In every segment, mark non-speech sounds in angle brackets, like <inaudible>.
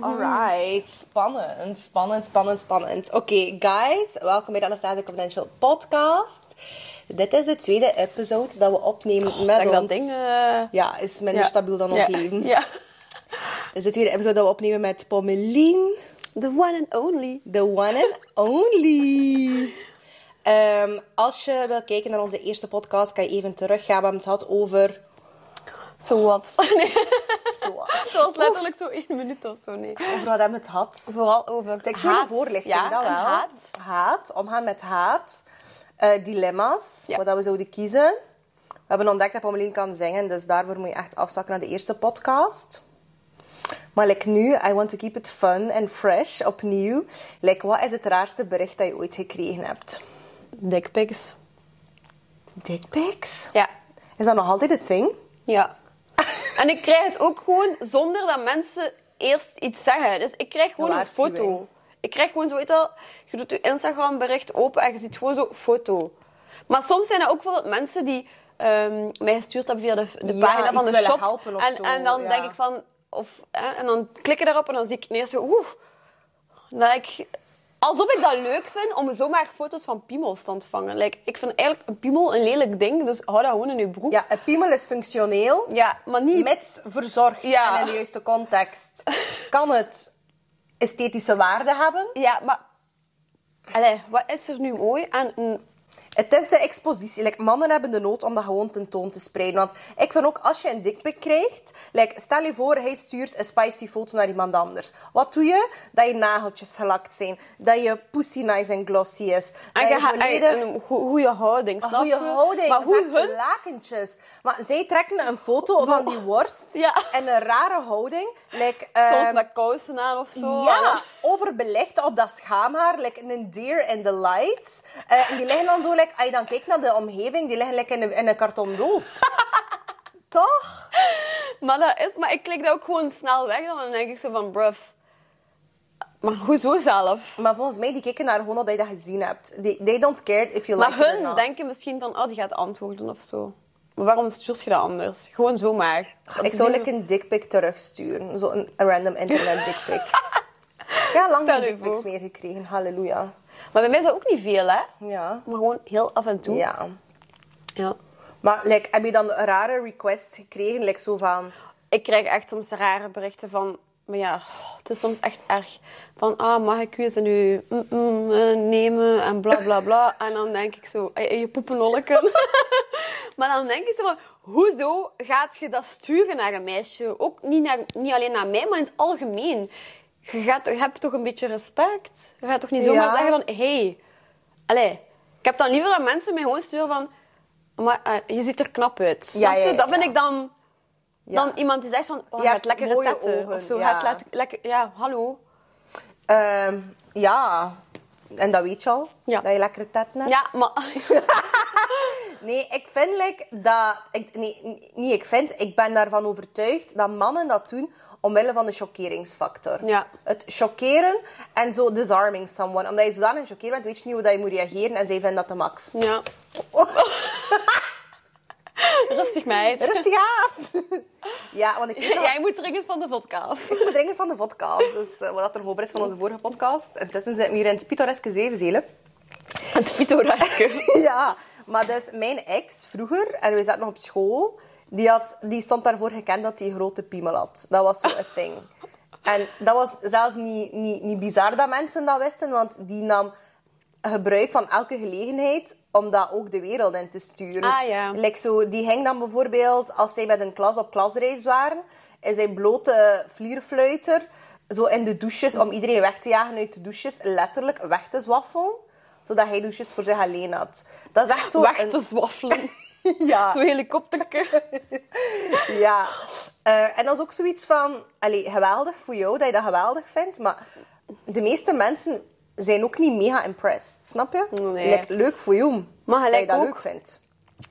Alright, spannend, spannend, spannend, spannend. Oké, guys, welkom bij de Anastasia Confidential podcast. Dit is de tweede episode dat we opnemen met Zeg ons. dat ding. Ja, is minder ja. stabiel dan ons Ja. leven. Ja. Dit is de tweede episode dat we opnemen met Pommelien. The one and only. The one and only. Ehm, als je wil kijken naar onze eerste podcast, kan je even teruggaan. We hebben het gehad over... So what? <laughs> <laughs> Nee, <laughs> Zoals. letterlijk zo één minuut of zo. Nee. Over wat hebben we het gehad? Vooral over Seksuele haat. voorlichting, ja, dat wel. haat. Haat, omgaan met haat. Eh, dilemma's, Ja. wat dat we zouden kiezen. We hebben ontdekt dat Pommelien kan zingen, dus daarvoor moet je echt afzakken naar de eerste podcast. Maar like nu, I want to keep it fun and fresh, opnieuw. Like, wat is het raarste bericht dat je ooit gekregen hebt? Dickpics. Dickpics? Ja. Is dat nog altijd een thing? Ja. En ik krijg het ook gewoon zonder dat mensen eerst iets zeggen. Dus ik krijg gewoon Een foto. Ik krijg gewoon zo, weet je wel, je doet je Instagram bericht open en je ziet gewoon zo'n foto. Maar soms zijn er ook bijvoorbeeld mensen die ehm, mij gestuurd hebben via de, de Ja, pagina van de shop. helpen of en, zo, en dan ja. denk ik van, of, hè, en dan klik ik daarop en dan zie ik ineens zo, oeh. Dat ik, alsof ik dat leuk vind om zomaar foto's van piemels te ontvangen. Like, ik vind eigenlijk een piemel een lelijk ding, dus hou dat gewoon in je broek. Ja, een piemel is functioneel, Ja, maar niet... mits verzorgd Ja. en in de juiste context. Kan het esthetische waarde hebben? Ja, maar... Allee, wat is er nu mooi aan een... Het is de expositie. Like, mannen hebben de nood om dat gewoon tentoon te spreiden. Want ik vind ook, als je een dikpik krijgt... Like, stel je voor, hij stuurt een spicy foto naar iemand anders. Wat doe je? Dat je nageltjes gelakt zijn. Dat je pussy nice en glossy is. Dat En je je ha- volledig... een go- goede houding, snap goede je? houding, Maar hoe hun... lakentjes. Maar zij trekken een foto van die worst <laughs> Ja. en een rare houding. Like, Soms ehm, met kousen aan of zo. ja, overbelicht op dat schaamhaar, like een deer in the lights. Eh, en die liggen dan zo, like, als je dan kijkt naar de omgeving, die liggen like, in, een, in een karton doos. <laughs> Toch? Maar dat is... Maar ik klik dat ook gewoon snel weg. Dan denk ik zo van, bruv... Maar hoezo zelf? Maar volgens mij, die kijken naar gewoon dat je dat gezien hebt. They, they don't care if you Maar like it or hun denken misschien van, oh, die gaat antwoorden of zo. Maar waarom stuurt je dat anders? Gewoon zomaar. Om Ik zou like, een dickpic terugsturen. Zo een, een random internet dickpic. <laughs> ja, lang geen dickpics voor. meer gekregen. Halleluja. Maar bij mij is dat ook niet veel, hè? Ja. Maar gewoon heel af en toe. Ja. Ja. Maar like, heb je dan rare request gekregen? Like zo van... Ik krijg echt soms rare berichten van... Maar ja, oh, het is soms echt erg. Van, ah, mag ik u eens in uw mm, mm, eh, nemen en bla bla bla. <laughs> En dan denk ik zo, je poepenolken. <laughs> maar dan denk ik zo van, hoezo gaat je dat sturen naar een meisje? Ook niet, naar, niet alleen naar mij, maar in het algemeen. Je, gaat, je hebt toch een beetje respect? Je gaat toch niet zomaar Ja. zeggen van, hey, allee. Ik heb dan liever dat mensen mij gewoon sturen van, maar eh, je ziet er knap uit. Ja, ja? Dat vind ik dan... Dan iemand die zegt van, oh, Je hebt lekkere tetten. ogen, Of zo, ja. lekker... Ja, hallo. Ehm, ja. En dat weet je al. Ja. Dat je lekkere tetten hebt. Ja, maar... <laughs> Nee, ik vind like, dat... Ik, nee, niet ik vind. Ik ben daarvan overtuigd dat mannen dat doen omwille van de chockeringsfactor. Ja. Het chockeren en zo disarming someone. Omdat je zodanig gechoqueerd bent, weet je niet hoe dat je moet reageren. En zij vinden dat de max. Ja. <laughs> Rustig, meid. Rustig aan. ja, want ik Jij moet dringend van de podcast. Ik moet dringend van de vodka. Dus eh, wat er over is van onze vorige podcast. Intussen zitten we hier in het pittoreske. Het pittoreske. <laughs> Ja, maar dus mijn ex vroeger, en we zaten nog op school, die, had, die stond daarvoor gekend dat hij een grote piemel had. Dat was zo een thing. En dat was zelfs niet, niet, niet bizar dat mensen dat wisten, want die nam gebruik van elke gelegenheid om dat ook de wereld in te sturen. Ah, ja. Like zo, die ging dan bijvoorbeeld, als zij met een klas op klasreis waren, is hij blote vlierfluiter zo in de douches, om iedereen weg te jagen uit de douches, letterlijk weg te zwaffelen zodat hij douches voor zich alleen had. Dat is echt zo... Weg een- te zwaffelen. <laughs> Ja, Zo'n helikopterke. <laughs> ja. Eh, en dat is ook zoiets van... Allee, geweldig voor jou dat je dat geweldig vindt, maar de meeste mensen zijn ook niet mega impressed, snap je? Nee. Like, leuk voor jou Maar dat je dat ook- leuk vindt.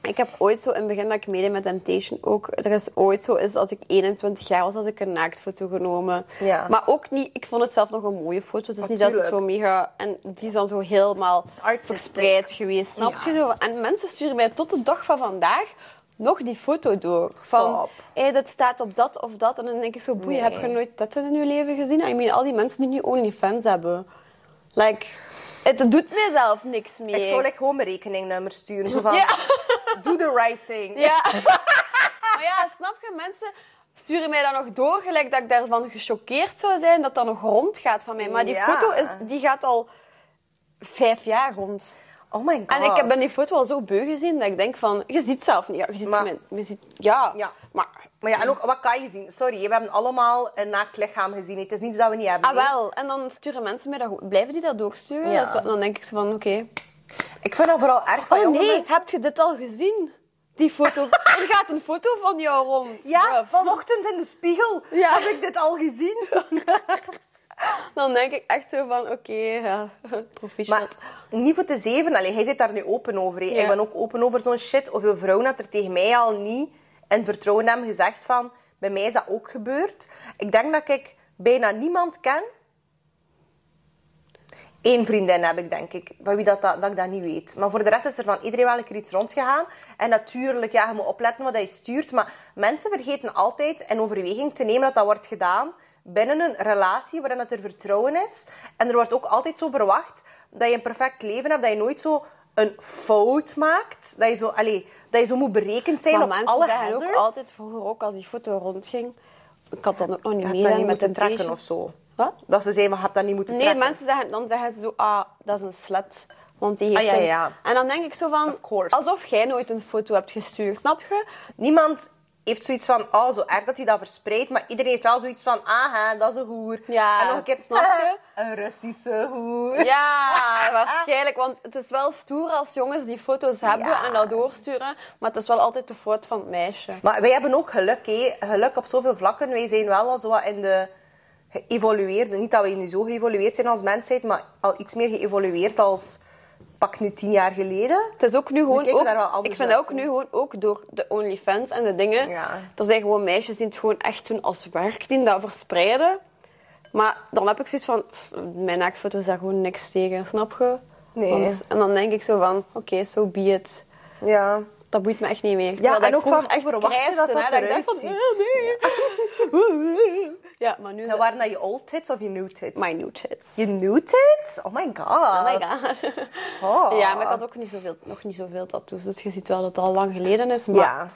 Ik heb ooit zo in het begin dat ik meedeed met Temptation ook. Er is ooit zo, is als ik 21 jaar was, als ik een naaktfoto genomen. Ja. Maar ook niet, ik vond het zelf nog een mooie foto. Het is niet dat het zo mega. En die is dan zo helemaal Artistic. verspreid geweest. Snap je zo? En mensen sturen mij tot de dag van vandaag nog die foto door. Van, hé, dit staat op dat of dat. En dan denk ik zo, boeien, Nee. heb je nooit dit in je leven gezien? I mean, al die mensen die nu OnlyFans hebben. Like, het doet mijzelf niks meer. Ik zou like, gewoon mijn rekeningnummer sturen. Zo van, Ja. <laughs> do the right thing. Ja. <laughs> maar ja, snap je? Mensen sturen mij dan nog door, gelijk dat ik daarvan gechoqueerd zou zijn dat dat nog rondgaat van mij. Maar die Ja. foto is, die gaat al vijf jaar rond. Oh my god. En ik heb ben die foto al zo beu gezien dat ik denk van, je ziet zelf niet. Ja, je ziet Maar- je ziet, ja, Ja. maar... Maar ja, en ook, wat kan je zien? Sorry, we hebben allemaal een naakt lichaam gezien. Het is niets dat we niet hebben. Ah, nee. wel. En dan sturen mensen mij dat... Blijven die dat doorsturen? Ja. Dat is wat- dan denk ik zo van, oké. Ik vind dat vooral erg van Oh nee, mensen. heb je dit al gezien? Die foto. <laughs> er gaat een foto van jou rond. Ja, vanochtend in de spiegel Ja. heb ik dit al gezien. <laughs> Dan denk ik echt zo van, oké, ja, <laughs> proficiat. Maar niet voor te zeven. Allee, hij zit daar nu open over. Ja. Ik ben ook open over zo'n shit. Hoeveel vrouwen dat er tegen mij al niet in vertrouwen hebben gezegd van... Bij mij is dat ook gebeurd. Ik denk dat ik bijna niemand ken. Eén vriendin heb ik, denk ik. Van wie dat, dat, dat ik dat niet weet. Maar voor de rest is er van iedereen wel een keer iets rondgegaan. En natuurlijk, ja, je moet opletten wat je stuurt. Maar mensen vergeten altijd in overweging te nemen dat dat wordt gedaan binnen een relatie waarin dat er vertrouwen is. En er wordt ook altijd zo verwacht dat je een perfect leven hebt. Dat je nooit zo een fout maakt. Dat je zo, allee, dat je zo moet berekend zijn maar op mensen alle zeggen ook altijd, vroeger ook, als die foto rondging... Ik had dan ook nog niet dat niet met moeten een trekken of zo. Wat? Dat ze zeiden, maar je hebt dat niet moeten Nee, trekken. mensen zeggen, dan zeggen ze zo, ah, dat is een slet. Want die heeft Ah, ja, een- ja. En dan denk ik zo van, alsof jij nooit een foto hebt gestuurd, snap je? Niemand heeft zoiets van, oh, zo erg dat hij dat verspreidt. Maar iedereen heeft wel zoiets van, ah, hè, dat is een hoer. Ja, en nog een keer, snap je? Een Russische hoer. Ja, <laughs> waarschijnlijk. Want het is wel stoer als jongens die foto's hebben Ja. en dat doorsturen. Maar het is wel altijd de fout van het meisje. Maar wij hebben ook geluk, hè. Geluk op zoveel vlakken. Wij zijn wel al zo wat in de geëvolueerde... Niet dat we nu zo geëvolueerd zijn als mensheid, maar al iets meer geëvolueerd als... Pak nu tien jaar geleden. Het is ook nu gewoon ook, ik vind ook zo. nu gewoon ook door de OnlyFans en de dingen. Ja. Er zijn gewoon meisjes die het gewoon echt doen als werk, die dat verspreiden. Maar dan heb ik zoiets van, mijn naaktfoto's daar gewoon niks tegen, snap je? Nee. Want, en dan denk ik zo van, oké, so be it. Ja. Dat boeit me echt niet meer. Ja, Terwijl en ook van, echt verwacht je dat dat eruit ziet? nee. Ja, <laughs> <laughs> maar nu het waren dat je old tits of je new tits? my new tits. Je new tits? Oh my god. Oh my god. <laughs> Oh. Ja, maar ik had ook niet zoveel, nog niet zoveel tattoos. Dus je ziet wel dat het al lang geleden is. Maar Ja.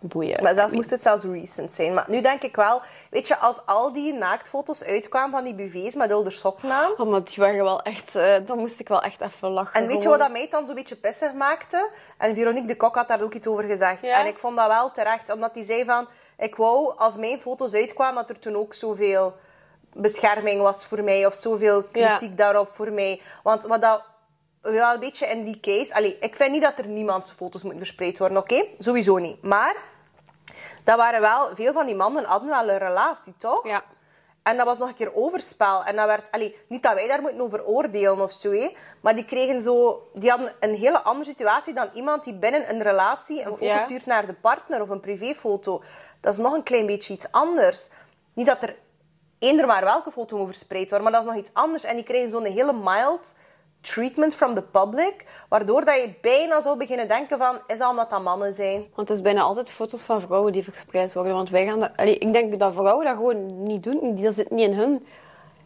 boeien. Maar zelfs moest het zelfs recent zijn. Maar nu denk ik wel, weet je, als al die naaktfoto's uitkwamen van die BV's met Ulder sokken aan. Oh, maar die waren wel echt... eh, dan moest ik wel echt even lachen. En weet je wat dat mij dan zo'n beetje pissig maakte? En Veronique de Kok had daar ook iets over gezegd. Ja? En ik vond dat wel terecht, omdat die zei van... Ik wou, als mijn foto's uitkwamen, dat er toen ook zoveel bescherming was voor mij. Of zoveel kritiek daarop voor mij. Want wat dat wel een beetje in die case... Allee, ik vind niet dat er niemands foto's moeten verspreid worden, oké? Sowieso niet. Maar... Dat waren wel... Veel van die mannen hadden wel een relatie, toch? Ja. En dat was nog een keer overspel. En dat werd, allee, niet dat wij daar moeten over oordelen of zo, maar die kregen zo, die hadden een hele andere situatie dan iemand die binnen een relatie een foto Ja. stuurt naar de partner of een privéfoto. Dat is nog een klein beetje iets anders. Niet dat er eender maar welke foto moet verspreid worden, maar dat is nog iets anders. En die kregen zo'n hele mild treatment from the public, waardoor dat je bijna zou beginnen denken van, is dat omdat dat mannen zijn? Want het is bijna altijd foto's van vrouwen die verspreid worden. Want wij gaan dat... Allee, ik denk dat vrouwen dat gewoon niet doen. Dat zit niet in hun...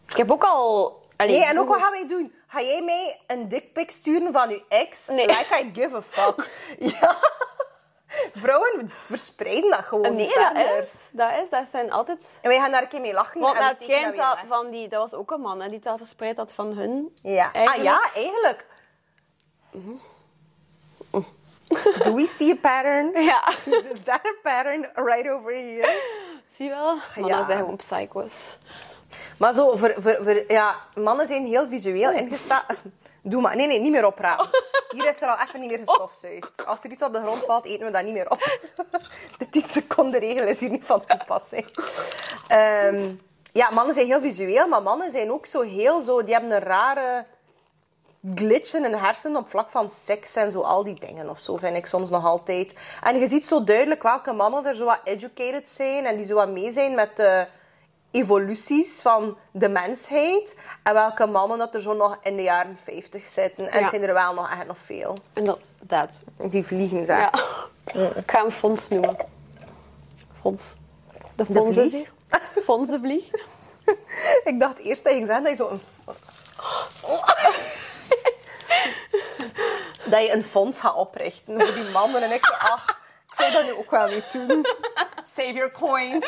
Ik heb ook al... Allee, Nee, en ook wat gaan wij doen? Ga jij mij een dickpic sturen van uw ex? Nee. Like I give a fuck. <laughs> ja. <laughs> Vrouwen verspreiden dat gewoon Nee, niet dat verder. is, dat is. Dat zijn altijd... En wij gaan daar een keer mee lachen. Want het schijnt dat van die... Dat was ook een man hè, die dat verspreid had van hun. Ja. Ah eigenlijk. ja, eigenlijk. Do we see a pattern? <laughs> Ja. <laughs> Is that a pattern right over here? Zie je wel? Mannen Ja. zijn gewoon psychos. Maar zo, voor, voor, voor, ja, mannen zijn heel visueel ingesteld. Doe maar. Nee, nee, niet meer oprapen. Hier is er al even niet meer gestofzuigd. Als er iets op de grond valt, eten we dat niet meer op. <laughs> De 10 seconden regel is hier niet van toepassing. Ehm, ja, mannen zijn heel visueel, maar mannen zijn ook zo heel zo... Die hebben een rare glitch in hun hersenen op vlak van seks en zo, al die dingen of zo, vind ik soms nog altijd. En je ziet zo duidelijk welke mannen er zo wat educated zijn en die zo wat mee zijn met de evoluties van de mensheid. En welke mannen dat er zo nog in de jaren 50 zitten. En Ja. het zijn er wel nog echt nog veel. En dat... Die vliegen, zeg. Ja. Ik ga hem Fons noemen. Fons. De Fons vlieg? hier. Fons de vlieg. <laughs> Ik dacht eerst dat je zeggen dat je zo een... <laughs> dat je een fonds gaat oprichten voor die mannen. En ik zo, ach, ik zou dat nu ook wel weer doen. <laughs> Save your coins.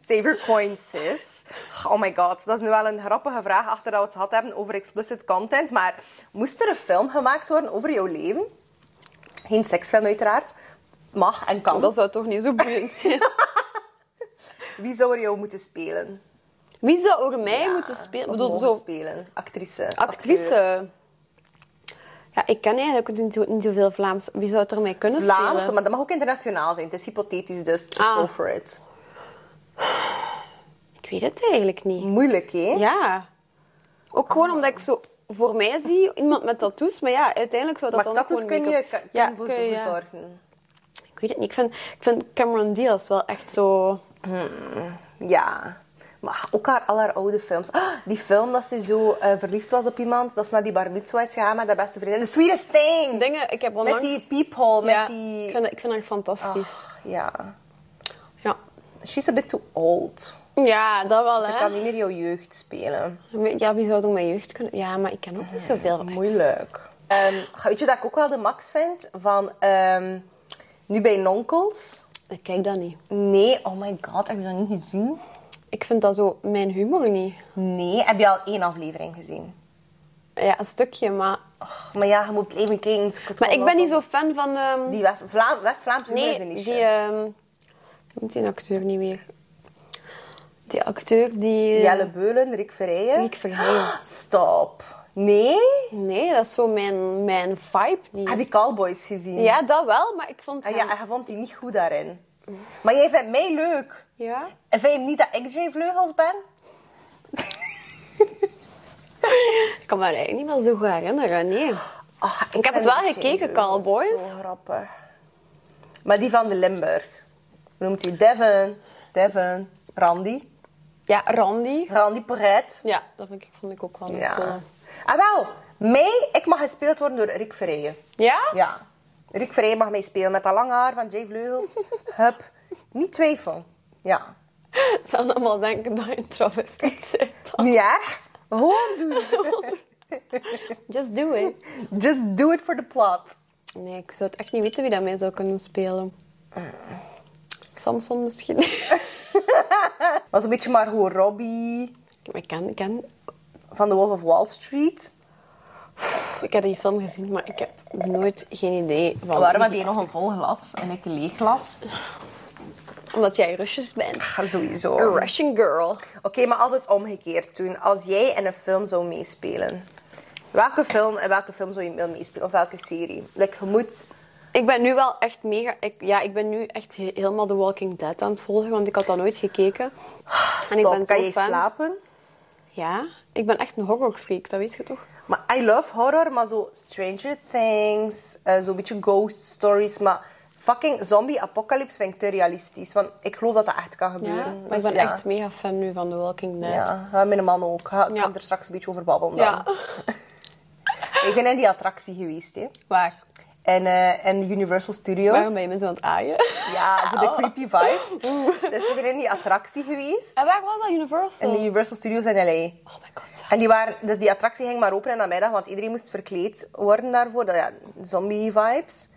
Save your coins, sis. Oh my god, dat is nu wel een grappige vraag achter dat we het gehad hebben over explicit content. Maar moest er een film gemaakt worden over jouw leven? Geen seksfilm uiteraard. Mag en kan. Dat zou toch niet zo boeiend <laughs> zijn. Wie zou er jou moeten spelen? Wie zou er mij moeten spelen? Bedoel, zo spelen? Actrice. acteur. Ja, ik ken eigenlijk niet, zo, niet zoveel Vlaams. Wie zou er mij kunnen Vlaams, spelen? maar dat mag ook internationaal zijn. Het is hypothetisch, dus Ah. go for it. Ik weet het eigenlijk niet. Moeilijk, hè? Ja. Ook gewoon omdat ik zo voor mij zie iemand met tattoos, maar ja, uiteindelijk zou dat Maar dan tattoos kun je, kun ja, voor kun je, ja. verzorgen. Ik weet het niet. Ik vind, ik vind Cameron Diaz wel echt zo... Ja. Maar ook haar, al haar oude films. Ah, die film dat ze zo eh, verliefd was op iemand, dat ze naar die bar mitzwa is gegaan met haar beste vriendin. The Sweetest Thing! Dingen, ik heb Met onlangs... die peephole, ja, met die... ik, vind, ik vind haar fantastisch. Ja. Ja. She's a bit too old. ja, dat wel, Ze hè. kan niet meer jouw jeugd spelen. Ja, wie zou ook mijn jeugd kunnen... Ja, maar ik ken ook niet zoveel. Moeilijk. Ehm, weet je dat ik ook wel de max vind? Van, ehm, nu bij Nonkels. Ik kijk dat niet. Nee, oh my god, heb je dat niet gezien? Ik vind dat zo mijn humor niet. Nee, heb je al één aflevering gezien? Ja, een stukje, maar... Maar ja, je moet blijven kijken. Maar ik ben niet zo fan van... ehm, Die West- Vla- West-Vlaamse humor is nee, een niche. die... ehm ik noem die acteur niet meer. Die acteur die... Jelle Beulen, Rick Verrijen. Ik vergeet. Stop. Nee? Nee, dat is zo mijn, mijn vibe niet. Heb je Cowboys gezien? Ja, dat wel, maar ik vond hem... ja, je vond die niet goed daarin. Maar jij vindt mij leuk. Ja? En vind je niet dat ik Jay Vleugels ben? <laughs> Ik kan me eigenlijk niet meer zo goed herinneren, nee. Ach, Ik heb het vind wel Jay gekeken, Cowboys. Zo grappig. Maar die van de Limburg. Hoe noemt hij? Devin. Devin. Randy. Ja, Randy. Randy Porret. Ja, dat vond ik, vond ik ook wel Ja. cool. Ah wel, mij, ik mag gespeeld worden door Rick Verrijen. Ja? Ja. Rick Verrijen mag mij spelen met dat lange haar van Jay Vleugels. <laughs> Hup. Niet twijfel. Ja. Ze <laughs> zou allemaal denken dat je een travestiet bent. Niet erg. Gewoon doen. <laughs> Just do it. Just do it for the plot. Nee, ik zou het echt niet weten wie dat mij zou kunnen spelen. Samson misschien. <laughs> Maar zo'n beetje Margot Robbie Maar ik ken, ik ken... van The Wolf of Wall Street. Ik heb die film gezien, maar ik heb nooit geen idee van... Waarom heb je nog een vol glas en ik een leeg glas? Omdat jij Russisch bent. Ja, sowieso. Een Oké, Russian girl. maar als het omgekeerd doen. Als jij in een film zou meespelen. Welke film en welke film zou je willen meespelen? Of welke serie? Like, je moet... Ik ben nu wel echt mega... Ik, ja, ik ben nu echt he- helemaal The Walking Dead aan het volgen, want ik had dat nooit gekeken. En ik ben zo kan je fan. slapen? Ja, ik ben echt een horrorfreak, dat weet je toch? Maar I love horror, maar zo Stranger Things, eh, zo'n beetje ghost stories, maar fucking zombie apocalypse vind ik te realistisch. Want ik geloof dat dat echt kan gebeuren. Ja, maar ik Dus ben ja. echt mega fan nu van The Walking Dead. Ja, mijn man ook. Ga- Ik er straks een beetje over babbelen dan. Ja. <laughs> Wij zijn in die attractie geweest, hè. Waar? En, eh in de Universal Studios. Waarom ben je me zo aan het aaien? Ja, voor de <laughs> creepy vibes. Dus we zijn in die attractie geweest. En waar was dat? Universal? In de Universal Studios in L.A. Oh my god. En die waren, dus die attractie ging maar open in de namiddag, want iedereen moest verkleed worden daarvoor. Ja, zombie vibes.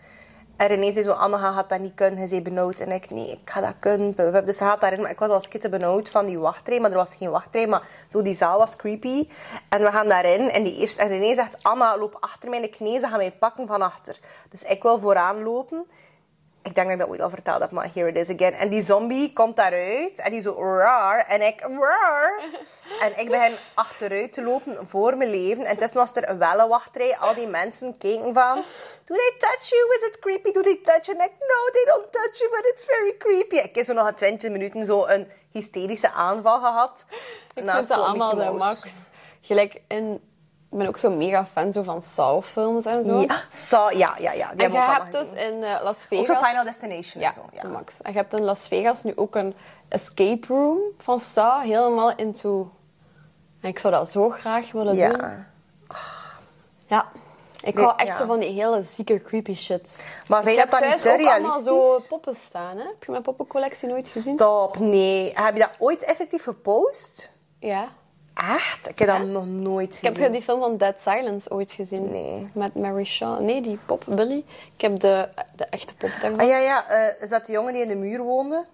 En René zei zo, Anne gaat dat niet kunnen, hij zei benauwd. En ik, nee, ik ga dat kunnen. Dus ze gaat daarin, maar ik was als kind benauwd van die wachtrij, maar er was geen wachtrij. Maar zo, die zaal was creepy. En we gaan daarin en, die eerste, en René zegt, Anna, loop achter mijn knie, ze gaan mij pakken van achter. Dus ik wil vooraan lopen. Ik denk dat ik dat ooit al verteld heb, maar here it is again. En die zombie komt daaruit en die zo raar. En ik raar. En ik begin achteruit te lopen voor mijn leven. En tussen was er een wachtrij. Al die mensen keken van... Do they touch you? Is it creepy? Do they touch you? En ik, no, they don't touch you, but it's very creepy. Ik heb zo nog 20 minuten zo een hysterische aanval gehad. Ik Naast vind dat zo'n allemaal de max. Gelijk in... Ik ben ook zo mega fan zo van Saw-films en zo. Ja, zo, ja, ja, ja. Die En je ook hebt dus in eh, Las Ook Vegas... zo Final Destination Ja, en zo. Ja. de max. En je hebt in Las Vegas nu ook een escape room van Saw. Helemaal into... En ik zou dat zo graag willen doen. ja. Ja. Ik hou echt ja. zo van die hele zieke, creepy shit. Maar vind je dat dan niet te ook allemaal zo poppen staan. Hè? Heb je mijn poppencollectie nooit gezien? Stop, nee. Heb je dat ooit effectief gepost? Ja. Echt? Ik heb dat nog nooit Ik heb gezien. die film van Dead Silence ooit gezien. Nee. Met Mary Shaw. Nee, die pop, Billy. Ik heb de, de echte pop daarvan. Ah ja, ja. eh, is dat die jongen die in de muur woonde?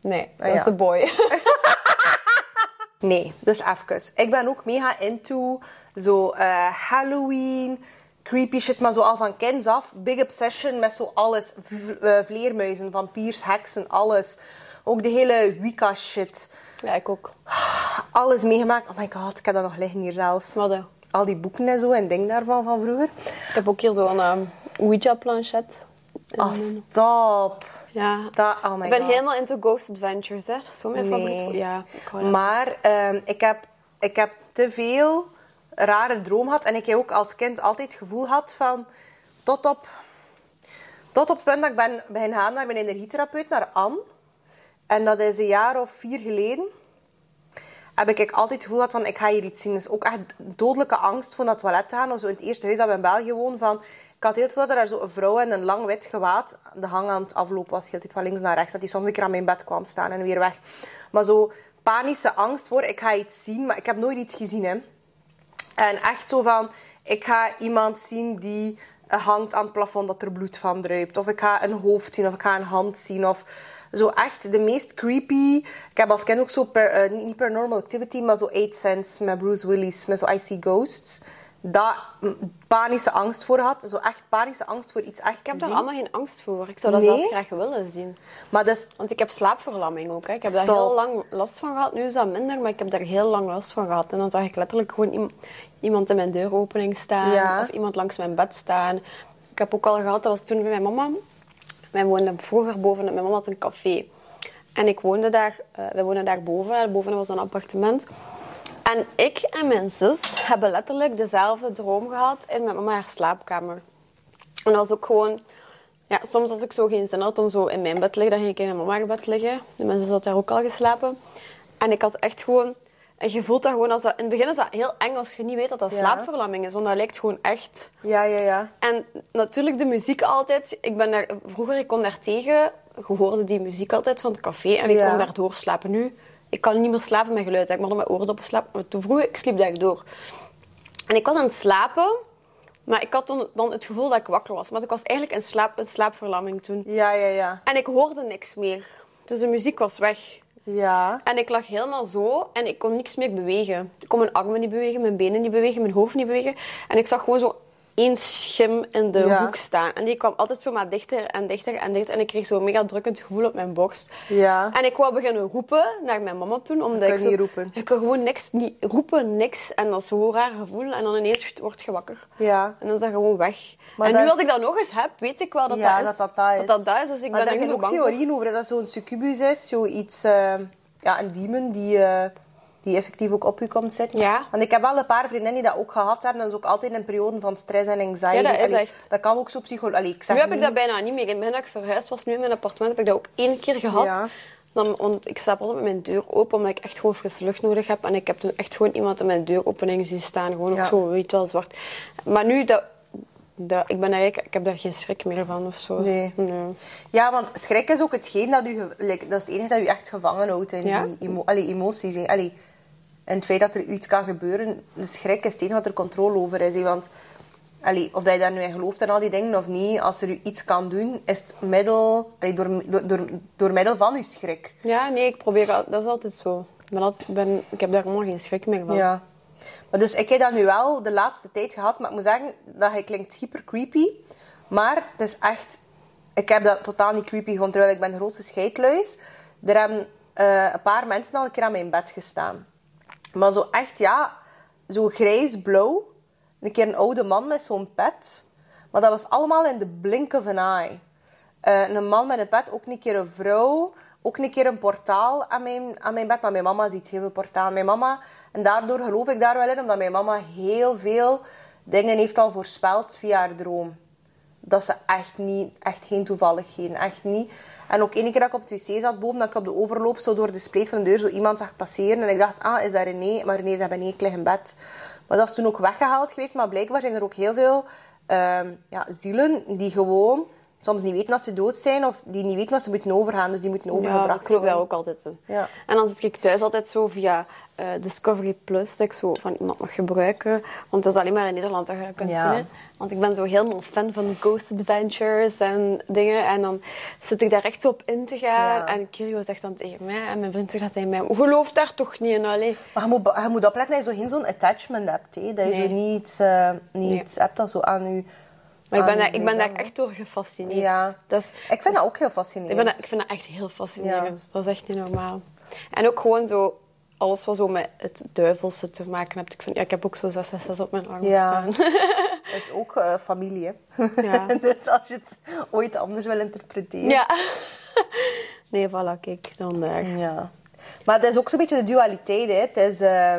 Nee, dat Ah, is ja. de boy. <laughs> Nee, dus even. Ik ben ook mega into zo eh, Halloween, creepy shit, maar zo al van kinds af. Big obsession met zo alles. V- eh, vleermuizen, vampiers, heksen, alles. Ook de hele Wicca shit. Ja, ik ook. Alles meegemaakt. Oh my god, ik heb dat nog liggen hier zelfs. Wat, Al die boeken en zo en dingen daarvan van vroeger. Ik heb ook hier zo'n um, Ouija-planchet. Oh, stop. Ja. Dat, oh my ik ben god. helemaal into Ghost Adventures, hè. Zo mijn favoriet. Nee. Ja, hou daar- Maar ehm, ik, heb, ik heb te veel rare droom gehad. En ik heb ook als kind altijd het gevoel gehad van... Tot op, tot op het punt dat ik ben begin gaan naar mijn energietherapeut, naar Anne. En dat is een jaar of vier geleden. Heb ik altijd het gevoel gehad van, ik ga hier iets zien. Dus ook echt dodelijke angst naar het toilet te gaan. Of zo in het eerste huis dat we in België woonden. Van, ik had heel gevoel dat er zo een vrouw in een lang wit gewaad de hang aan het aflopen was. De hele tijd van links naar rechts. Dat die soms een keer aan mijn bed kwam staan en weer weg. Maar zo panische angst voor, ik ga iets zien. Maar ik heb nooit iets gezien, hè. En echt zo van, ik ga iemand zien die hangt aan het plafond dat er bloed van druipt. Of ik ga een hoofd zien, of ik ga een hand zien. Of zo echt de meest creepy... Ik heb als kind ook zo, per, eh, niet Paranormal Activity, maar zo Eight Sense met Bruce Willis, met zo I See Ghosts. Daar panische angst voor had. Zo echt panische angst voor iets echt Ik heb daar allemaal geen angst voor. Ik zou dat Nee? zelf graag willen zien. Maar dus, Want ik heb slaapverlamming ook. Hè. Ik heb daar heel lang last van gehad. Nu is dat minder, maar ik heb daar heel lang last van gehad. En dan zag ik letterlijk gewoon iem- iemand in mijn deuropening staan. Ja. Of iemand langs mijn bed staan. Ik heb ook al gehad, dat was toen bij mijn mama. Wij woonden vroeger boven, mijn mama had een café. En ik woonde daar, eh wij woonden daar boven. En boven was een appartement. En ik en mijn zus hebben letterlijk dezelfde droom gehad in mijn mama haar slaapkamer. En dat was ook gewoon... Ja, soms als ik zo geen zin had om zo in mijn bed te liggen, dan ging ik in mijn mama bed liggen. De mensen had daar ook al geslapen. En ik had echt gewoon... En je voelt dat gewoon als dat... In het begin is dat heel eng als je niet weet dat dat Ja. slaapverlamming is. Want dat lijkt gewoon echt... ja, ja, ja. En natuurlijk de muziek altijd. Ik ben daar, vroeger ik kon daar tegen. Je hoorde die muziek altijd van het café. En ik Ja. kon daardoor slapen. Nu, ik kan niet meer slapen met geluid. Ik moet met mijn oordoppen slapen. Maar toen vroeger, ik sliep daar door. En ik was aan het slapen. Maar ik had dan, dan het gevoel dat ik wakker was. Maar ik was eigenlijk in slaap, in slaapverlamming toen. Ja, ja, ja. En ik hoorde niks meer. Dus de muziek was weg. Ja. En ik lag helemaal zo en ik kon niks meer bewegen. Ik kon mijn armen niet bewegen, mijn benen niet bewegen, mijn hoofd niet bewegen. En ik zag gewoon zo één schim in de Ja. hoek staan. En die kwam altijd zo maar dichter en dichter en dichter. En ik kreeg zo'n mega drukkend gevoel op mijn borst. Ja. En ik wou beginnen roepen naar mijn mama toen. Omdat kon ik zo, niet roepen. Ik kon gewoon niks, niet roepen, niks. En dat is zo'n raar gevoel. En dan ineens word je wakker. Ja. En dan is dat gewoon weg. Maar en nu is- als ik dat nog eens heb, weet ik wel dat ja, dat is. dat dat, dat is. Dat dat is. Dus ik maar ben er er zijn ook theorieën over dat dat zo'n succubus is. Zoiets, eh, ja, een demon die, eh, die effectief ook op u komt zitten. Ja. Want ik heb wel een paar vriendinnen die dat ook gehad hebben. Dat is ook altijd een periode van stress en anxiety. Ja, dat is Allee, echt. Dat kan ook zo psychologisch. ik zeg Nu heb ik dat bijna niet meer. In het begin dat ik verhuisd was, nu in mijn appartement, heb ik dat ook één keer gehad. Ja. Dan, want ik slaap altijd met mijn deur open, omdat ik echt gewoon frisse lucht nodig heb. En ik heb toen echt gewoon iemand in mijn deuropening zien staan. Gewoon Ja. ook zo, weet wel, zwart. Maar nu, dat, dat, ik, ben eigenlijk- ik heb daar geen schrik meer van of zo. Nee. nee. Ja, want schrik is ook hetgeen dat u... dat is het enige dat u echt gevangen houdt in Ja. die emo allee, emoties. Allee, en het feit dat er iets kan gebeuren, de schrik is het enige wat er controle over is. Want allee, of dat je daar nu in gelooft en al die dingen of niet, als er u iets kan doen, is het middel, allee, door, door, door, door middel van uw schrik. Ja, nee, ik probeer... al- Dat is altijd zo. Altijd, ik ben, ik heb daar helemaal geen schrik meer van. Ja. Maar dus ik heb dat nu wel de laatste tijd gehad, maar ik moet zeggen dat hij klinkt hyper creepy. Maar het is echt... Ik heb dat totaal niet creepy gevonden, terwijl ik ben de grootste scheidluis. Er hebben eh, een paar mensen al een keer aan mijn bed gestaan. Maar zo echt, ja, zo grijs-blauw. Een keer een oude man met zo'n pet. Maar dat was allemaal in de blink of an eye. Eh, een man met een pet, ook een keer een vrouw. Ook een keer een portaal aan mijn, aan mijn bed. Maar mijn mama ziet heel veel portaal. Mijn mama, en daardoor geloof ik daar wel in, omdat mijn mama heel veel dingen heeft al voorspeld via haar droom. Dat ze echt niet, echt geen toevalligheden, echt niet. En ook één keer dat ik op het wc zat boven, dat ik op de overloop zo door de spleet van de deur zo iemand zag passeren. En ik dacht, ah, is dat René? Maar René zei beneden, ik lig in bed. Maar dat is toen ook weggehaald geweest. Maar blijkbaar zijn er ook heel veel ehm, ja, zielen die gewoon soms niet weten dat ze dood zijn of die niet weten wat ze moeten overgaan. Dus die moeten Ja, overgebracht ik geloof worden. ook altijd in. Ja. En dan zit ik thuis altijd zo via eh, Discovery Plus, dat ik zo van iemand mag gebruiken. Want het is alleen maar in Nederland dat je dat kunt Ja. zien. Hè. Want ik ben zo helemaal fan van Ghost Adventures en dingen. En dan zit ik daar echt zo op in te gaan. Ja. En Kirio zegt dan tegen mij, en mijn vriend zegt dat tegen mij, geloof daar toch niet in, allee. Maar je moet, je moet opletten dat je zo geen zo'n attachment hebt. Hè? Dat je Nee. zo niet, eh, niet Nee. hebt dat zo aan je... Maar ik ben, daar, ik ben daar echt door gefascineerd. Ja. Dat is, Ik vind dat ook heel fascinerend. Ik, ben dat, ik vind dat echt heel fascinerend. Dat is echt niet normaal. En ook gewoon zo, alles wat zo met het duivelse te maken hebt. Ik, vind, ja, ik heb ook zo 666 op mijn arm Ja. staan. <laughs> Dat is ook eh, familie. Ja. <laughs> dus als je het ooit anders wil interpreteren. Ja. <laughs> Nee, voilà, kijk, dan daar. Ja. Maar het is ook zo'n beetje de dualiteit. Hè. Het is... eh,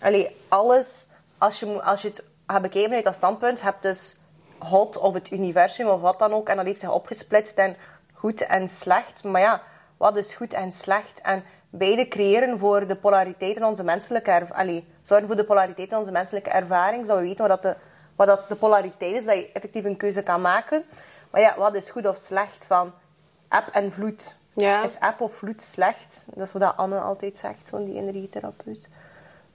allee, alles... Als je, als je het gaat bekijken vanuit dat standpunt, heb dus God of het universum of wat dan ook. En dat heeft zich opgesplitst in goed en slecht. Maar ja, wat is goed en slecht? En beide creëren voor de polariteit in onze menselijke ervaring. Zorgen voor de polariteit in onze menselijke ervaring. Zodat we weten wat, dat de, wat dat de polariteit is. Dat je effectief een keuze kan maken. Maar ja, wat is goed of slecht van eb en vloed? Ja. Is eb of vloed slecht? Dat is wat Anne altijd zegt, zo'n die energietherapeut.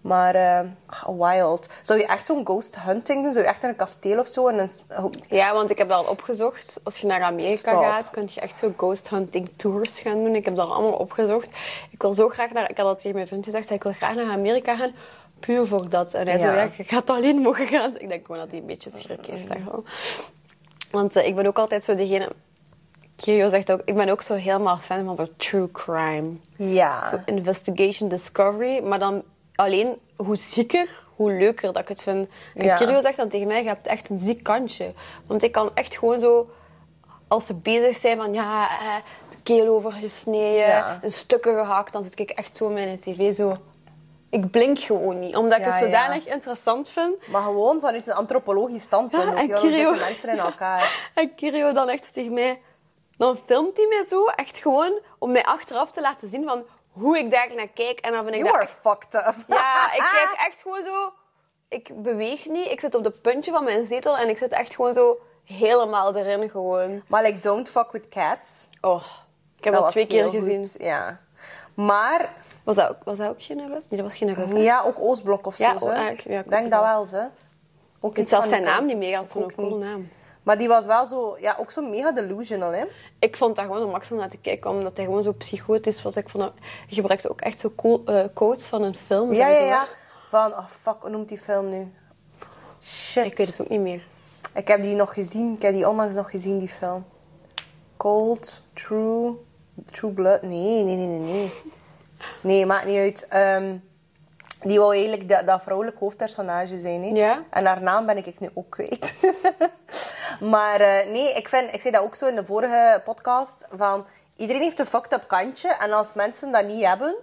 Maar eh, ah, wild. Zou je echt zo'n ghost hunting doen? Zou je echt in een kasteel of zo? En een, Ja, want ik heb dat al opgezocht. Als je naar Amerika Stop. gaat, kun je echt zo ghost hunting tours gaan doen. Ik heb dat allemaal opgezocht. Ik wil zo graag naar... Ik had dat tegen mijn vriend gezegd. Ik wil graag naar Amerika gaan. Puur voor dat. En hij Ja. zei, ja, je gaat alleen mogen gaan. Dus ik denk gewoon dat hij een beetje het schrik heeft. Want eh, ik ben ook altijd zo degene... Kirio zegt ook... Ik ben ook zo helemaal fan van zo true crime. ja. Zo investigation discovery, maar dan alleen hoe zieker, hoe leuker dat ik het vind. En Ja. Kirio zegt dan tegen mij, je hebt echt een ziek kantje. Want ik kan echt gewoon zo, als ze bezig zijn van ja, eh, de keel overgesneden, Ja. een stukken gehakt, dan zit ik echt zo met mijn tv zo... Ik blink gewoon niet, omdat ik het zodanig interessant vind. Maar gewoon vanuit een antropologisch standpunt. Ja, of en Kirio- mensen in elkaar. <laughs> En Kirio dan echt tegen mij... Dan filmt hij mij zo, echt gewoon, om mij achteraf te laten zien van hoe ik daar naar kijk. En dan vind ik You dat fucked up. <laughs> Ja, ik <laughs> kijk echt gewoon zo... Ik beweeg niet. Ik zit op de puntje van mijn zetel en ik zit echt gewoon zo helemaal erin gewoon. Maar like, don't fuck with cats. Oh, ik heb dat twee keer gezien. Ja. Maar, Was dat, ook, was dat ook? Nee, dat was hè? ja, ook Oostblok of zo. Ja, oh, ja, ik denk dat wel. ze. Ook Ik zelfs zijn naam niet meer. Ik zo'n cool naam. Maar die was wel zo, ja, ook zo mega delusional, hè. Ik vond dat gewoon een max om naar te kijken, omdat hij gewoon zo psychotisch was. Ik vond dat, je gebruikt ook echt zo cool, quotes van een film. Ja, ja, ja. Van, oh fuck, hoe noemt die film nu? Shit. Ik weet het ook niet meer. Ik heb die nog gezien. Ik heb die onlangs nog gezien, die film. Cold, True, True Blood. Nee, nee, nee, nee, nee. Nee, maakt niet uit. Ehm, die wou eigenlijk dat, dat vrouwelijk hoofdpersonage zijn. Hè? Ja. En haar naam ben ik nu ook kwijt. <laughs> maar eh, nee, ik, vind, ik zei dat ook zo in de vorige podcast. Van, iedereen heeft een fucked up kantje. En als mensen dat niet hebben,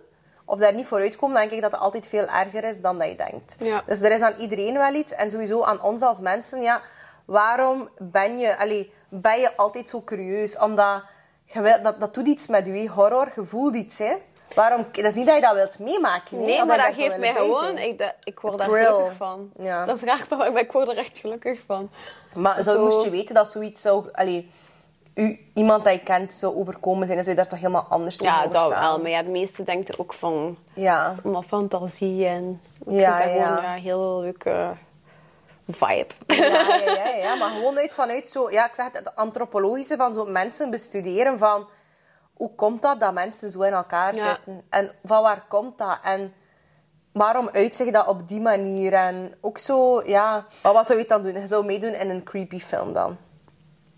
of daar niet vooruit komen, denk ik dat het altijd veel erger is dan dat je denkt. Ja. Dus er is aan iedereen wel iets. En sowieso aan ons als mensen. Ja, waarom ben je, allee, ben je altijd zo curieus? Omdat je dat, dat doet iets met je. Horror, je voelt iets. Hè? Waarom, dat is niet dat je dat wilt meemaken. Nee, maar dat geeft mij gewoon... Ik, dat, ik word daar gelukkig van. Ja. Dat is raar, <laughs> maar ik word er echt gelukkig van. Maar zo, moest je weten dat zoiets zou... Allee, u, iemand dat je kent zou overkomen zijn, dan zou je daar toch helemaal anders Ja, tegenover dat wel. Maar ja, de meeste denken ook van... Ja. Het is allemaal fantasie en... Ik Ja, vind dat ja. gewoon ja, een heel leuke vibe. Ja, ja, ja, <laughs> ja, maar gewoon uit vanuit zo... Ja, ik zeg het, het antropologische van zo mensen bestuderen van... Hoe komt dat dat mensen zo in elkaar Ja. zitten? En van waar komt dat? En waarom uit zich dat op die manier? En ook zo, ja... Wat zou je dan doen? Je zou meedoen in een creepy film dan?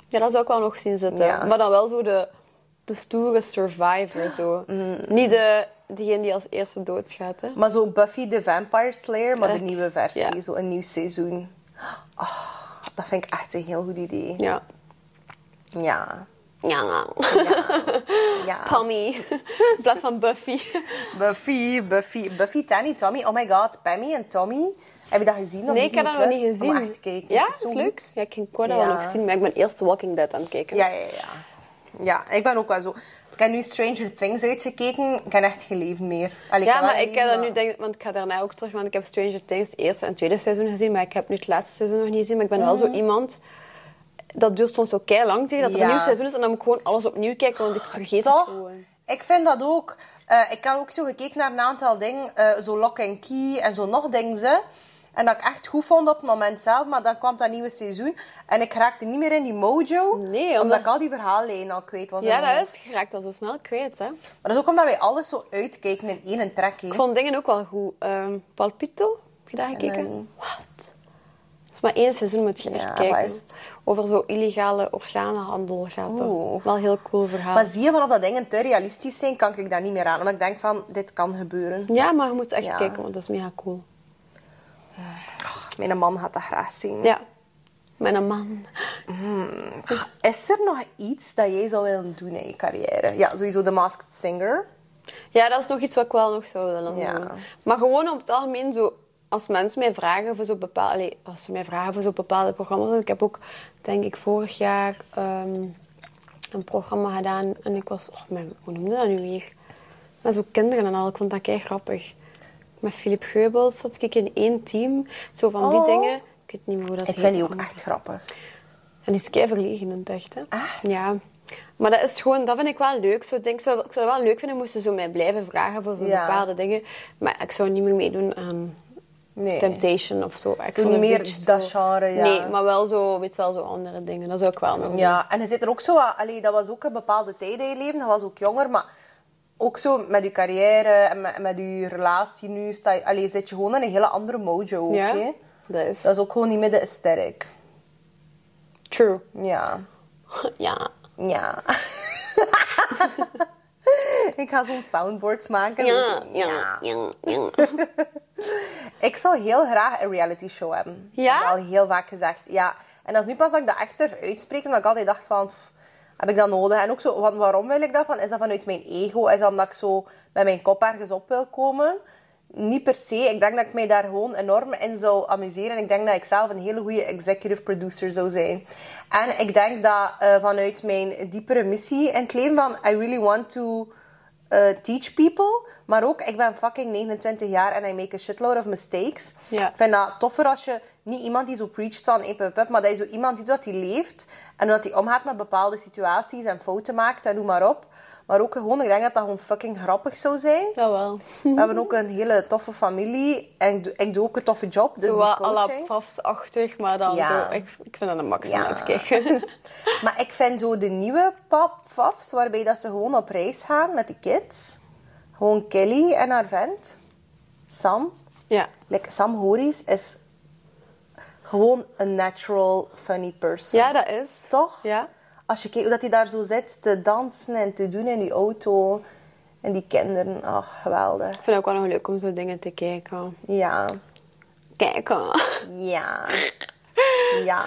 Ja, dat zou ik wel nog zien zitten. Ja. Maar dan wel zo de, de stoere survivor. Zo. Mm. Niet de, degene die als eerste doodgaat. Hè. Maar zo Buffy the Vampire Slayer, maar de nieuwe versie. Ja. Zo een nieuw seizoen. Oh, dat vind ik echt een heel goed idee. Ja. Ja. Ja. ja. <laughs> Tommy. In plaats van Buffy. Buffy, Buffy, Buffy, Tanny, Tommy. Oh my god, Pammy en Tommy. Heb je dat gezien? Nee, ik heb dat nog niet gezien. Om echt te kijken. Ja, Het is leuk. Ja, ik wou dat Ja. wel nog zien, maar ik ben eerst Walking Dead aan het kijken. Ja, ja, ja. Ja, ik ben ook wel zo. Ik heb nu Stranger Things uitgekeken. Ik heb echt geen leven meer. Allee, Ja, maar ik heb dat nu denk, want ik ga daarna ook terug, want ik heb Stranger Things eerste en tweede seizoen gezien, maar ik heb nu het laatste seizoen nog niet gezien. Maar ik ben wel zo iemand, dat duurt soms zo kei lang tegen dat er Ja. een nieuw seizoen is en dan moet ik gewoon alles opnieuw kijken, want ik vergeet het gewoon. Ik vind dat ook. Eh, ik heb ook zo gekeken naar een aantal dingen, eh, zo Lock and Key en zo nog dingen. Ze. En dat ik echt goed vond op het moment zelf, maar dan kwam dat nieuwe seizoen. En ik raakte niet meer in die mojo, Nee, omdat, omdat- ik al die verhaallijnen al kwijt was. Ja, dat is, je raakt dat zo snel kwijt, hè. Maar dat is ook omdat wij alles zo uitkijken in één trek. hè. Ik vond dingen ook wel goed. Ehm Palpito, heb je daar gekeken? Nee. Wat? Is maar één seizoen, moet je echt Ja, kijken. Over zo illegale organenhandel gaat dat. Oeh. Wel een heel cool verhaal. Maar zie je, wanneer dat dingen te realistisch zijn, kan ik dat niet meer aan. Omdat ik denk van, dit kan gebeuren. Ja, maar je moet echt Ja. kijken, want dat is mega cool. Mijn man gaat dat graag zien. Ja. Mijn man. Is er nog iets dat jij zou willen doen in je carrière? Ja, sowieso de Masked Singer. Ja, dat is nog iets wat ik wel nog zou willen Ja. doen. Maar gewoon op het algemeen, zo, als mensen mij vragen voor zo'n bepaalde... als ze mij vragen voor zo'n bepaalde programma's... Ik heb ook, denk ik, vorig jaar ehm, een programma gedaan. En ik was... Oh, mijn, hoe noemde dat nu weer? Met zo kinderen en al. Ik vond dat kei grappig. Met Philip Geubels zat ik in één team. Zo van die Oh. dingen. Ik weet niet meer hoe dat Ik heet vind die ook echt grappig. En die is kei verlegenend, echt. Hè? Echt? Ja. Maar dat is gewoon, dat vind ik wel leuk. Zo, ik, denk, zou, ik zou het wel leuk vinden moesten ze mij blijven vragen voor zo'n Ja. bepaalde dingen. Maar ik zou niet meer meedoen aan Nee. Temptation of zo. Vond niet meer dat zo- genre, ja. Nee, maar wel zo, weet wel, zo andere dingen. Dat zou ik wel nog. Ja, en je zit er ook zo... Allee, dat was ook een bepaalde tijd in je leven. Dat was ook jonger, maar... Ook zo met je carrière en met, met je relatie nu. Sta je, allee, zit je gewoon in een hele andere mojo ook, Ja, dat is Dat is ook gewoon niet meer de aesthetic. true. Ja. <laughs> Ja. Ja. <laughs> ik ga zo'n soundboard maken. Ja, ja, ja, ja. <laughs> Ik zou heel graag een reality show hebben. Ja? Dat heb ik al heel vaak gezegd. Ja. En dat is nu pas dat ik dat echt durf uitspreken, omdat ik altijd dacht van... pff, heb ik dat nodig? En ook zo, want waarom wil ik dat? Van, is dat vanuit mijn ego? Is dat omdat ik zo met mijn kop ergens op wil komen? Niet per se. Ik denk dat ik mij daar gewoon enorm in zou amuseren. En ik denk dat ik zelf een hele goede executive producer zou zijn. En ik denk dat eh, vanuit mijn diepere missie in het leven van... I really want to eh, teach people. Maar ook, ik ben fucking 29 jaar en I make a shitload of mistakes. Ja. Ik vind dat toffer als je niet iemand die zo preacht van hey, pup, pup, maar dat je zo iemand die dat hij leeft en dat hij omgaat met bepaalde situaties en fouten maakt en noem maar op. Maar ook gewoon, ik denk dat dat gewoon fucking grappig zou zijn. Dat wel. We hebben ook een hele toffe familie en ik doe, ik doe ook een toffe job. Dus zo die wat. Pafs-achtig, maar dan Ja. zo... Ik, ik vind dat een max om Ja. uit te kijken. <laughs> Maar ik vind zo de nieuwe pap fafs, waarbij dat ze gewoon op reis gaan met die kids. Gewoon Kelly en haar vent, Sam. ja. Like, Sam Horis is gewoon een natural, funny person. ja, dat is. Toch? Ja. Als je kijkt hoe dat hij daar zo zit te dansen en te doen in die auto. En die kinderen, ach, geweldig. Ik vind het ook wel nog leuk om zo dingen te kijken. Ja, Kijken. ja, ja.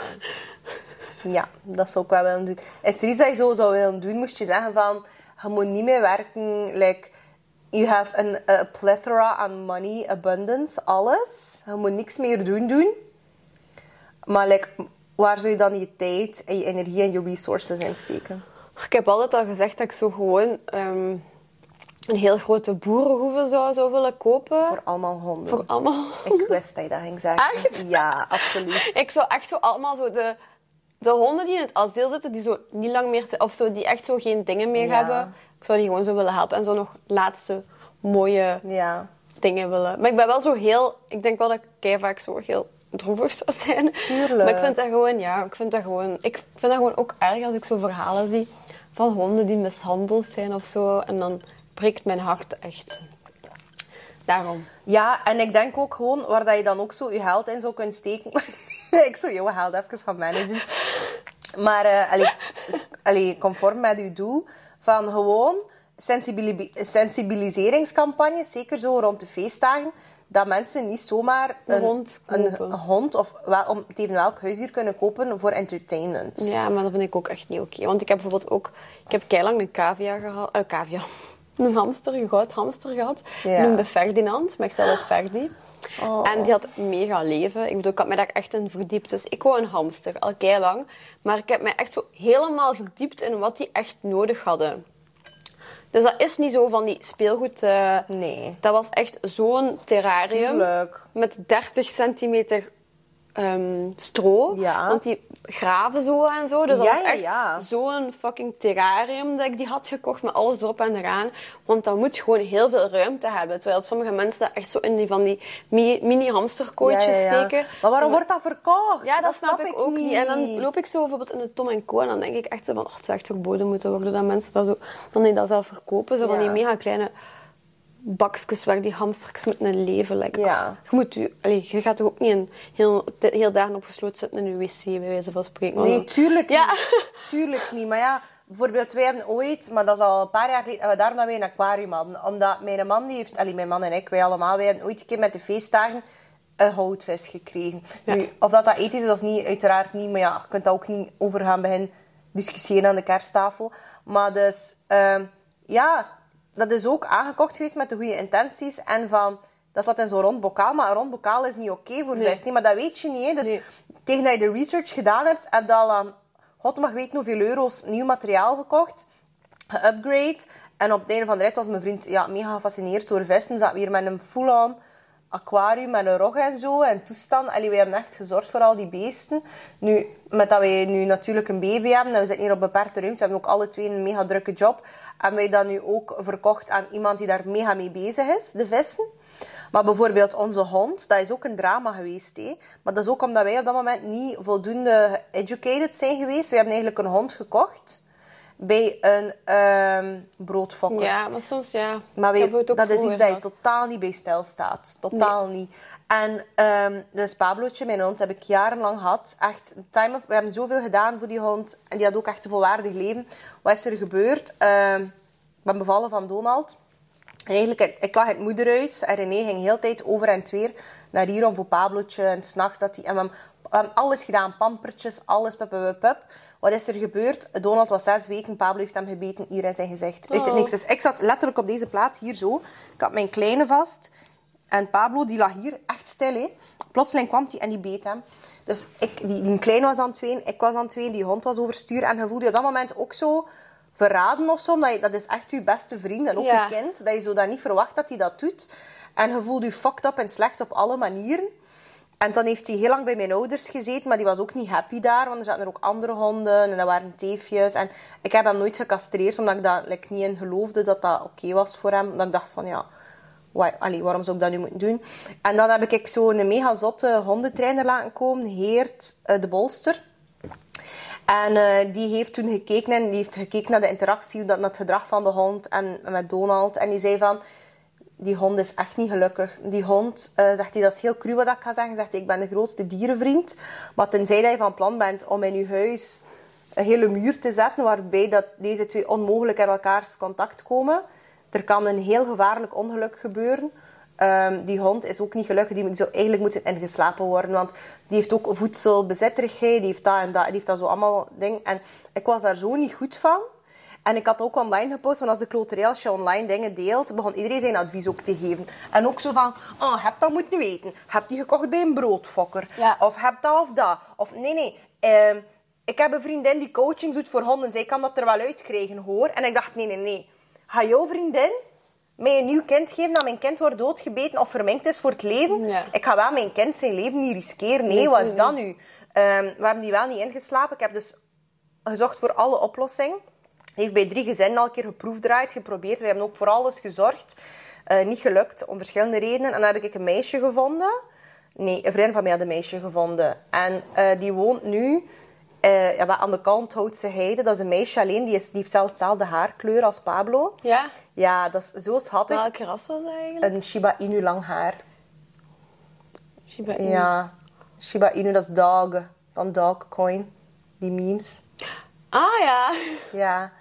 Ja, dat zou ik wel willen doen. Is er iets dat je zo zou willen doen? Moest je zeggen van, je moet niet meer werken, like... You have an, a plethora aan money, abundance, alles. Je moet niks meer doen doen. Maar like, waar zou je dan je tijd en je energie en je resources in steken? Ik heb altijd al gezegd dat ik zo gewoon ehm, een heel grote boerenhoeve zou, zou willen kopen. Voor allemaal honden. Voor allemaal. Ik wist dat je dat ging zeggen. Echt? Ja, absoluut. <laughs> Ik zou echt zo allemaal zo de, de honden die in het asiel zitten, die zo niet lang meer, of zo, die echt zo geen dingen meer Ja. hebben. Ik zou die gewoon zo willen helpen en zo nog laatste mooie Ja. dingen willen. Maar ik ben wel zo heel, ik denk wel dat ik kei vaak zo heel droevig zou zijn. Tuurlijk. Maar ik vind dat gewoon, ja, ik vind dat gewoon, ik vind dat gewoon ook erg als ik zo verhalen zie van honden die mishandeld zijn of zo. En dan breekt mijn hart echt. Daarom. Ja, en ik denk ook gewoon waar dat je dan ook zo je geld in zou kunnen steken. <laughs> ik zou jouw geld even gaan managen. Maar eh allee, allee, conform met uw doel van gewoon sensibili- sensibiliseringscampagnes, zeker zo rond de feestdagen, dat mensen niet zomaar Een hond kopen. een hond of wel, om het even welk huisdier kunnen kopen voor entertainment. Ja, maar dat vind ik ook echt niet oké. Want ik heb bijvoorbeeld ook... Ik heb keilang een cavia gehad... eh, cavia. Een hamster, een goud hamster gehad. Ja. Die noemde Ferdinand, maar ik zei Ferdi. Oh. En die had mega leven. Ik bedoel, ik had mij daar echt in verdiept. Dus ik wou een hamster, al kei lang. Maar ik heb mij echt zo helemaal verdiept in wat die echt nodig hadden. Dus dat is niet zo van die speelgoed... eh, Nee. Dat was echt zo'n terrarium. Tuurlijk. Met 30 centimeter ehm, stro. Ja. Want die graven zo en zo. Dus dat Ja, was ja, echt ja. zo'n fucking terrarium dat ik die had gekocht met alles erop en eraan. Want dat moet gewoon heel veel ruimte hebben. Terwijl sommige mensen dat echt zo in die van die mi- mini hamsterkooitjes Ja, ja, ja. steken. Maar waarom wordt dat verkocht? Ja, dat, snap, ik ook niet. En dan loop ik zo bijvoorbeeld in de Tom Co. En dan denk ik echt zo van, oh, het zou echt verboden moeten worden dat mensen dat zo, dan die dat zelf verkopen. Zo van die mega kleine bakjes waar die hamsters moeten in leven. Like, Ja. je, moet, je, allee, je gaat toch ook niet een heel, heel dagen opgesloten zitten in een wc, bij wijze van spreken. Nee, tuurlijk Ja. niet. Tuurlijk niet. Maar ja, bijvoorbeeld, wij hebben ooit, maar dat is al een paar jaar geleden, daarom dat wij een aquarium hadden. Omdat mijn man, die heeft, allee, mijn man en ik, wij allemaal, wij hebben ooit een keer met de feestdagen een houtvis gekregen. Ja. Nu, of dat dat ethisch is of niet, uiteraard niet. Maar ja, je kunt dat ook niet over gaan beginnen discussiëren aan de kersttafel. Maar dus, ehm, ja, dat is ook aangekocht geweest met de goede intenties. En van, dat zat in zo'n rond bokaal, maar een rond bokaal is niet oké voor Nee. vis. Nee, maar dat weet je niet. Hè. Dus Nee. tegen dat je de research gedaan hebt, heb je al aan God mag weten hoeveel euro's nieuw materiaal gekocht, geupgrade. En op het einde van de rit was mijn vriend ja, mega gefascineerd door vissen. Zat weer met een full-on aquarium met een rog en zo en toestand. Allee, wij hebben echt gezorgd voor al die beesten. Nu, met dat wij nu natuurlijk een baby hebben en we zitten hier op beperkte ruimte, we hebben ook alle twee een mega drukke job. En wij dat nu ook verkocht aan iemand die daar mega mee bezig is, de vissen. Maar bijvoorbeeld onze hond, dat is ook een drama geweest. Hè? Maar dat is ook omdat wij op dat moment niet voldoende educated zijn geweest. We hebben eigenlijk een hond gekocht bij een ehm broodfokker. Ja, maar soms ja. Maar ook dat is iets dat je totaal niet bij stil staat. Totaal niet. En ehm, dus Pablootje, mijn hond, heb ik jarenlang gehad. Echt, time of, we hebben zoveel gedaan voor die hond. En die had ook echt een volwaardig leven. Wat is er gebeurd? Ehm, ik ben bevallen van Donald. En eigenlijk, ik, ik lag in het moederhuis. En René ging heel tijd over en weer naar hier om voor Pablootje. En s'nachts dat hij... En we hebben, we hebben alles gedaan. Pampertjes, alles, pup, pup. Wat is er gebeurd? Donald was zes weken. Pablo heeft hem gebeten hier in zijn gezicht. Uit het Oh. niks. Dus ik zat letterlijk op deze plaats, hier zo. Ik had mijn kleine vast. En Pablo, die lag hier, echt stil. Hè. Plotseling kwam hij en die beet hem. Dus ik, die, die kleine was aan het ween, ik was aan het ween, die hond was overstuur. En je voelde je op dat moment ook zo verraden of zo. Omdat je, dat is echt je beste vriend en ook Ja. je kind. Dat je zo dat niet verwacht dat hij dat doet. En je voelt je fucked up en slecht op alle manieren. En dan heeft hij heel lang bij mijn ouders gezeten, maar die was ook niet happy daar, want er zaten er ook andere honden en dat waren teefjes. En ik heb hem nooit gecastreerd, omdat ik like, niet in geloofde dat dat oké was voor hem. Dat ik dacht van, ja, waarom zou ik dat nu moeten doen? En dan heb ik zo'n mega zotte hondentrainer laten komen, Heert eh, de Bolster. En eh, die heeft toen gekeken en die heeft gekeken naar de interactie, naar het gedrag van de hond en met Donald. En die zei van, die hond is echt niet gelukkig. Die hond, eh, zegt hij, dat is heel cru wat ik ga zeggen. Zegt hij, ik ben de grootste dierenvriend. Maar tenzij dat je van plan bent om in je huis een hele muur te zetten, waarbij dat deze twee onmogelijk in elkaars contact komen. Er kan een heel gevaarlijk ongeluk gebeuren. Ehm, die hond is ook niet gelukkig. Die zou eigenlijk moeten ingeslapen worden. Want die heeft ook voedselbezitterigheid. Die heeft dat en dat. Die heeft dat zo allemaal dingen. En ik was daar zo niet goed van. En ik had ook online gepost, want als de kloterij, als je online dingen deelt, begon iedereen zijn advies ook te geven. En ook zo van, oh, heb dat moeten weten. Heb die gekocht bij een broodfokker. Ja. Of heb dat of dat. Of nee, nee. ehm, ik heb een vriendin die coaching doet voor honden. Zij kan dat er wel uitkrijgen, hoor. En ik dacht, nee, nee, nee. Ga jouw vriendin mij een nieuw kind geven dat mijn kind wordt doodgebeten of verminkt is voor het leven? Ja. Ik ga wel mijn kind zijn leven niet riskeren. Nee, Nee, wat is dat nu? Ehm, we hebben die wel niet ingeslapen. Ik heb dus gezocht voor alle oplossingen. Heeft bij drie gezinnen al een keer geproefdraaid, geprobeerd. We hebben ook voor alles gezorgd. Eh, niet gelukt, om verschillende redenen. En dan heb ik een meisje gevonden. Nee, een vriend van mij had een meisje gevonden. En eh, die woont nu eh, ja, wat aan de kant Houtse Heide. Dat is een meisje alleen, die, is, die heeft zelfs dezelfde haarkleur als Pablo. Ja? Ja, dat is zo schattig. Welke ras was dat eigenlijk? Een Shiba Inu lang haar. Shiba Inu. Ja, Shiba Inu, dat is dog. Van Dogcoin. Die memes. Ah ja. Ja.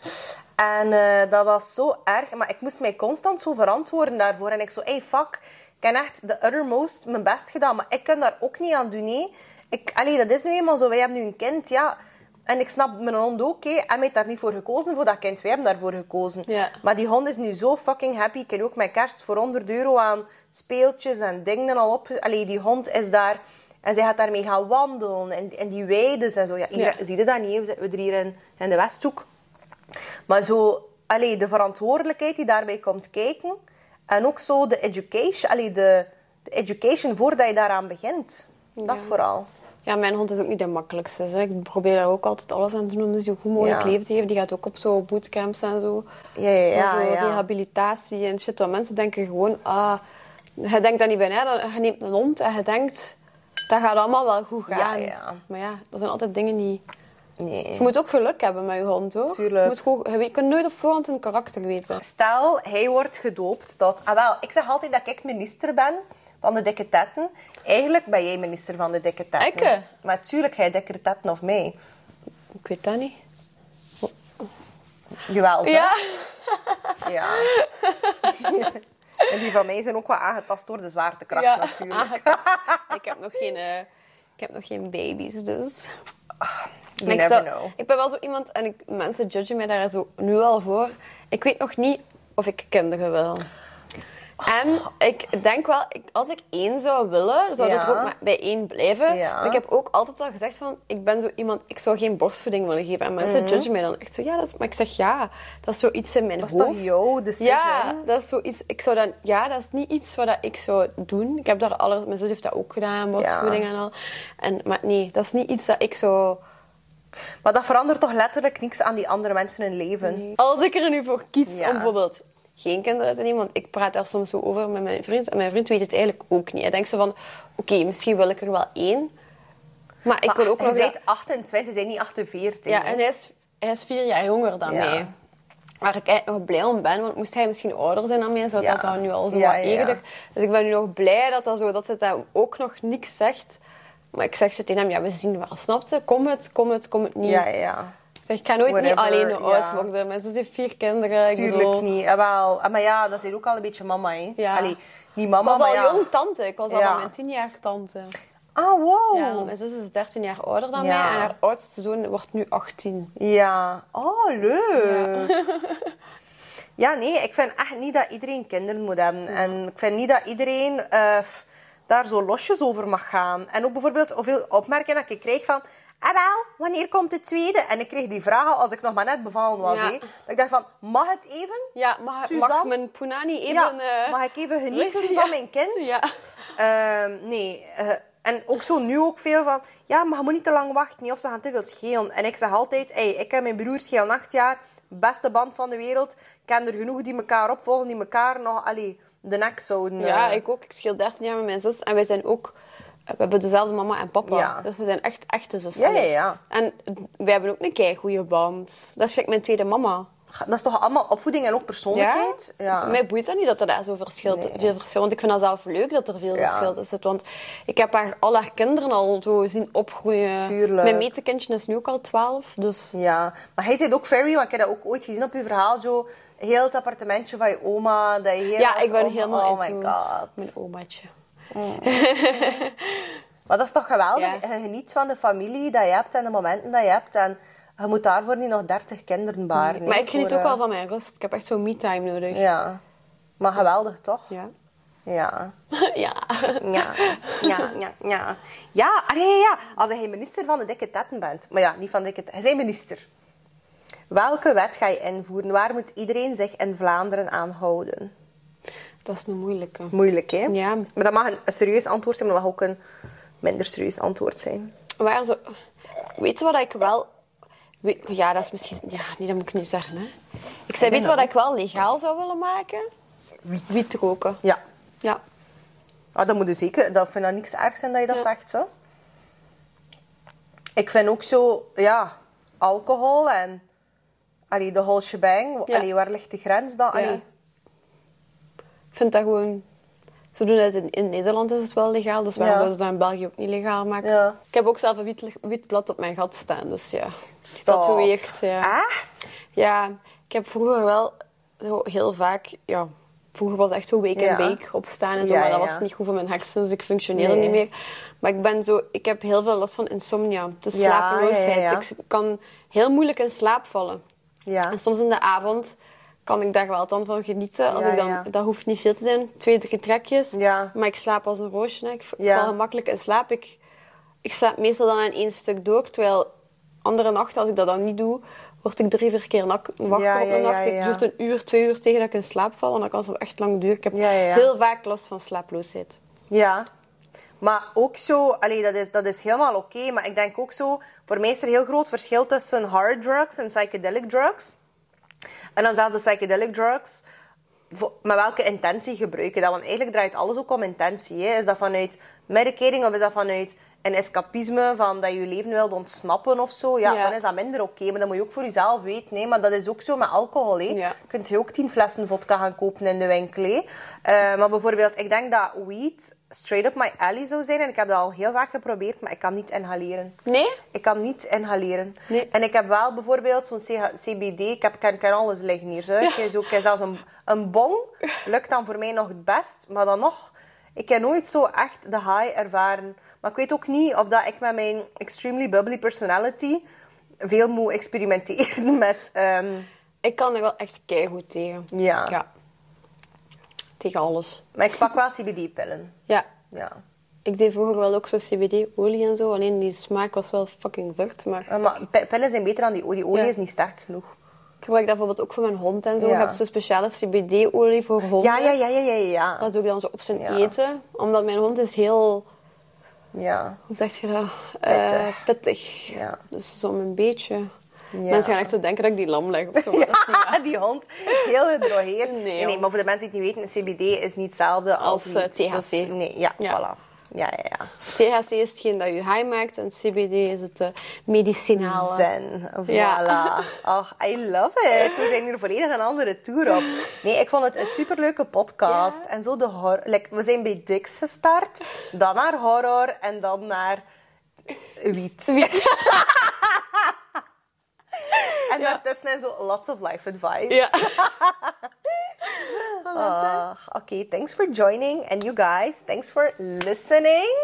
En eh, dat was zo erg. Maar ik moest mij constant zo verantwoorden daarvoor. En ik zo, hey, fuck. Ik heb echt de uttermost mijn best gedaan. Maar ik kan daar ook niet aan doen, nee. Ik, allee, dat is nu eenmaal zo. Wij hebben nu een kind, ja. En ik snap mijn hond ook, hè. En mij heeft daar niet voor gekozen, voor dat kind. Wij hebben daarvoor gekozen. Ja. Maar die hond is nu zo fucking happy. Ik heb ook mijn kerst voor 100 euro aan speeltjes en dingen al op. Allee, die hond is daar... En zij gaat daarmee gaan wandelen. En, en die weides en zo. Ja, hier, Ja. Zie je dat niet? We zitten hier in, in de Westhoek. Maar zo, allee, de verantwoordelijkheid die daarbij komt kijken. En ook zo de education, allee, de, de education voordat je daaraan begint. Dat Ja. vooral. Ja, mijn hond is ook niet de makkelijkste. Ik probeer daar ook altijd alles aan te doen om dus die goed mogelijk Ja. leven te geven. Die gaat ook op zo bootcamps en zo. Ja, ja, ja. Zo ja. rehabilitatie en shit. Want mensen denken gewoon, ah, je denkt dat niet bij na. Je neemt een hond en je denkt, dat gaat allemaal wel goed gaan. Ja, ja. Maar ja, dat zijn altijd dingen die... Nee. Je moet ook geluk hebben met je hond, hoor. Tuurlijk. Je, moet gewoon, je kunt nooit op voorhand een karakter weten. Stel, hij wordt gedoopt tot... Ah, wel, ik zeg altijd dat ik minister ben van de dikke tetten. Eigenlijk ben jij minister van de dikke tetten. Ik, hè? Maar natuurlijk, hij dikkere of mij. Ik weet dat niet. Jawel, zeg. Ja. <laughs> Ja. en die van mij zijn ook wel aangetast door de zwaartekracht ja. natuurlijk. Ah, ik, heb nog geen, eh, ik heb nog geen baby's, dus... You ik, never zou- know. ik ben wel zo iemand, en ik, mensen judgen mij daar zo nu al voor. Ik weet nog niet of ik kinderen wil. En ik denk wel, ik- als ik één zou willen, zou het Ja. ook bij één blijven. Ja. Maar ik heb ook altijd al gezegd van, ik ben zo iemand, ik zou geen borstvoeding willen geven. En mensen Mhm. judgen mij dan echt zo, ja, dat is, maar ik zeg ja, dat is zoiets in mijn Dat is hoofd. toch jouw decision? Ja, dat is zoiets. Ik zou dan, ja, dat is niet iets wat dat ik zou doen. Ik heb daar alles, mijn zus heeft dat ook gedaan, borstvoeding en al. En, maar nee, dat is niet iets dat ik zou. Maar dat verandert toch letterlijk niks aan die andere mensen hun leven? Als ik er nu voor kies Ja. om bijvoorbeeld geen kinderen nemen, want ik praat daar soms zo over met mijn vriend en mijn vriend weet het eigenlijk ook niet. Hij denkt zo van, oké, misschien wil ik er wel één, maar ik wil ook nog. bent 28, je bent niet 48. Ja, hè? en hij is, hij is vier jaar jonger dan Ja. mij. Waar ik eigenlijk nog blij om ben, want moest hij misschien ouder zijn dan mij, zou Ja. dat dan nu al zo Ja, wat eerder. Dus ik ben nu nog blij dat, dat, zo, dat het ook nog niks zegt. Maar ik zeg zo tegen hem, ja, we zien wel, snapte? Kom het, kom het, kom het niet. Ja, ja. Ik zeg, ik ga nooit Whatever, niet alleen oud worden. Mijn zus heeft vier kinderen. Tuurlijk bedoel, niet. Ah, wel. Ah, maar ja, dat is ook al een beetje mama, hè? Ja. Allee, niet Ik mama, was maar al ja. jong tante. Ik was al Ja. mijn tien jaar tante. Ah, wow. Ja, mijn zus is 13 jaar ouder dan mij. En haar oudste zoon wordt nu 18. Ja. Oh, leuk. <laughs> Ja. nee, ik vind echt niet dat iedereen kinderen moet hebben. En ik vind niet dat iedereen eh, daar zo losjes over mag gaan. En ook bijvoorbeeld hoeveel opmerkingen dat ik krijg van... Ah wel, wanneer komt de tweede? En ik kreeg die vraag al als ik nog maar net bevallen was. Ja. hè. Dat ik dacht van, mag het even? Ja, mag, mag mijn Punani even... ja, eh, mag ik even genieten <laughs> Ja. van mijn kind? Ja. Ehm, nee. eh, en ook zo nu ook veel van... Ja, maar je moet niet te lang wachten. niet, Of ze gaan te veel schelen. En ik zeg altijd... Hey, ik heb mijn broer schelen acht jaar. Beste band van de wereld. Ik ken er genoeg die elkaar opvolgen. Die elkaar nog... Allee, de nek zouden... Ja, eh, ik ook. Ik scheel 13 jaar met mijn zus. En wij zijn ook... We hebben dezelfde mama en papa. Ja. Dus we zijn echt echte zussen. Ja, ja, ja. En wij hebben ook een kei goede band. Dat is mijn tweede mama. Dat is toch allemaal opvoeding en ook persoonlijkheid? Ja. Mij boeit dat niet dat er daar zo verschilt, Nee. veel verschil. Want ik vind dat zelf leuk dat er veel Ja. verschil tussen zit. Want ik heb haar, al haar kinderen al zo zien opgroeien. Tuurlijk. Mijn metekindje is nu ook al 12. Dus Ja. Maar hij zit ook very... Want ik heb dat ook ooit gezien op uw verhaal. Zo heel het appartementje van je oma. Dat je ja, ik ben helemaal Oh my god. Mijn omaatje. <laughs> Maar dat is toch geweldig? Ja. Je geniet van de familie dat je hebt en de momenten dat je hebt. En je moet daarvoor niet nog 30 kinderen baren. Maar ik geniet voor, ook wel eh, van mijn rust. Ik heb echt zo'n me-time nodig. Ja. Maar geweldig, toch? Ja. Ja. <laughs> ja. Ja, ja, ja, ja. Ja, allee, ja. Als je minister van de dikke tetten bent. Maar ja, niet van de dikke tetten. Hij is minister. Welke wet ga je invoeren? Waar moet iedereen zich in Vlaanderen aan houden? Dat is een moeilijke. Moeilijk, hè? Ja. Maar dat mag een, een serieus antwoord zijn, maar dat mag ook een minder serieus antwoord zijn. Zo... Weet je wat ik wel... weet- Ja, dat is misschien... Ja, nee, dat moet ik niet zeggen, hè. Ik zei, weet je wat ik wel legaal zou willen maken? Wiet. roken. Ja. Ja. Ah, dat moet je zeker. Dat vind ik niks ergs zijn dat je dat Ja. zegt, zo. Ik vind ook zo, ja, alcohol en allee, de whole shebang. Ja. Allee, waar ligt de grens dan? Allee, vind dat gewoon... Ze doen het in, in Nederland is het wel legaal, dus waarom Ja. zouden ze dat in België ook niet legaal maken? Ja. Ik heb ook zelf een wit, wit blad op mijn gat staan, dus ja. Getatoeëerd, ja. Echt? Ja, ik heb vroeger wel zo heel vaak... Ja, vroeger was het echt zo week en week opstaan en zo, Ja, maar dat ja. was niet goed voor mijn hersenen, dus ik functioneerde Nee. niet meer. Maar ik ben zo... Ik heb heel veel last van insomnia, dus slapeloosheid. Ik kan heel moeilijk in slaap vallen. Ja. En soms in de avond kan ik daar wel dan van genieten. Als Ja, ik dan, ja. Dat hoeft niet veel te zijn. Twee, drie trekjes. Ja. Maar ik slaap als een roosje. hè. Ik val gemakkelijk in slaap. Ik, ik slaap meestal dan in één stuk door. Terwijl andere nachten, als ik dat dan niet doe, word ik drie, vier keer wakker op een nacht. Ik duurt een uur, twee uur tegen dat ik in slaap val. En dat kan zo echt lang duren. Ik heb heel vaak last van slaaploosheid. Ja. Maar ook zo, allee, dat, is, dat is helemaal oké. maar ik denk ook zo, voor mij is er een heel groot verschil tussen hard drugs en psychedelic drugs. En dan zelfs de psychedelic drugs, met welke intentie gebruiken dat? Want eigenlijk draait alles ook om intentie. Hè? Is dat vanuit medicating of is dat vanuit een escapisme van dat je je leven wilt ontsnappen of zo? Ja, Ja. dan is dat minder oké. Maar dat moet je ook voor jezelf weten. Nee, maar dat is ook zo met alcohol. Hè? Ja. Kunt je ook tien flessen vodka gaan kopen in de winkel. hè. Eh, maar bijvoorbeeld, ik denk dat weed straight up my alley zou zijn. En ik heb dat al heel vaak geprobeerd, maar ik kan niet inhaleren. Nee? Ik kan niet inhaleren. Nee. En ik heb wel bijvoorbeeld zo'n CBD. Ik heb, kan, kan alles liggen hier. Zo. Ik zo- zelfs een, een bong. Lukt dan voor mij nog het best. Maar dan nog, ik heb nooit zo echt de high ervaren. Maar ik weet ook niet of dat ik met mijn extremely bubbly personality veel moet experimenteren <laughs> met... ehm, Ik kan er wel echt keigoed tegen. ja. Ja. Tegen alles. Maar ik pak wel CBD-pillen. Ja. Ja. Ik deed vroeger wel ook zo CBD-olie en zo. Alleen die smaak was wel fucking vert. Maar Eh, Maar pi- pillen zijn beter dan die olie. Olie Ja. is niet sterk genoeg. ik gebruik dat bijvoorbeeld ook voor mijn hond en zo. Ja. Ik heb zo'n speciale CBD-olie voor honden. Ja, ja, ja, ja, ja, ja. Dat doe ik dan zo op zijn eten. Omdat mijn hond is heel... Ja. Hoe zeg je dat? Eh, Pittig. pittig. Ja. Dus zo een beetje... Ja. Mensen gaan echt zo denken dat ik die lam leg of zo. waar. <laughs> die hond, heel gedrogeerd. Nee, nee, joh. maar voor de mensen die het niet weten, CBD is niet hetzelfde als, Als, eh. THC. Dus, nee, ja, Ja. voilà. Ja, ja, ja. THC is hetgeen dat je high maakt en CBD is het eh, medicinaal. Zen, voilà. <laughs> Ja. Ach, I love it. We zijn hier volledig een andere tour op. Nee, ik vond het een superleuke podcast. Ja. En zo de horror... Like, we zijn bij Dix gestart, dan naar horror en dan naar wiet. <laughs> <laughs> En daartussen is zo lots of life advice. Ja. <laughs> Ah, Oké, thanks for joining. And you guys, thanks for listening.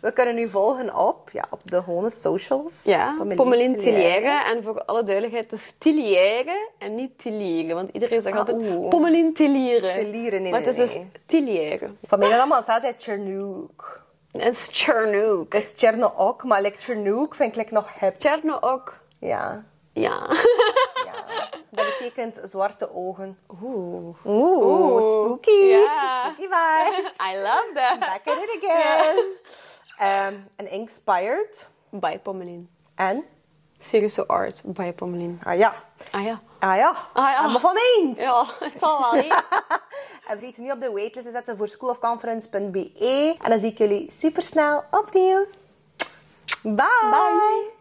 We kunnen nu volgen op, ja, op de gewone socials. Ja, Pommelien Pommelien Tilière. En voor alle duidelijkheid, het is Tilière en niet Tiliere. Want iedereen zegt Ah, altijd oeh. Pommelien Tiliere. Tiliere, nee, Maar het is nee, dus nee. Tilière. Van mij allemaal staat hij Chernook. En het is Chernook. Het is Chernook, maar like Chernook vind ik like nog hip. Cherno ook. Ja, Ja. ja. Dat betekent zwarte ogen. Oeh. Oeh, spooky. Spooky vibe. I love that. Back at it again. Ehm, en inspired. By Pommelien. En? Serieuze art by Pommelien. Ah ja. Ah ja. Ah ja. Ah ja. Allemaal van eens. Ja, het zal wel niet. <laughs> En vergeet je niet op de waitlist te zetten voor schoolofconference.be. En dan zie ik jullie super snel opnieuw. Bye. Bye.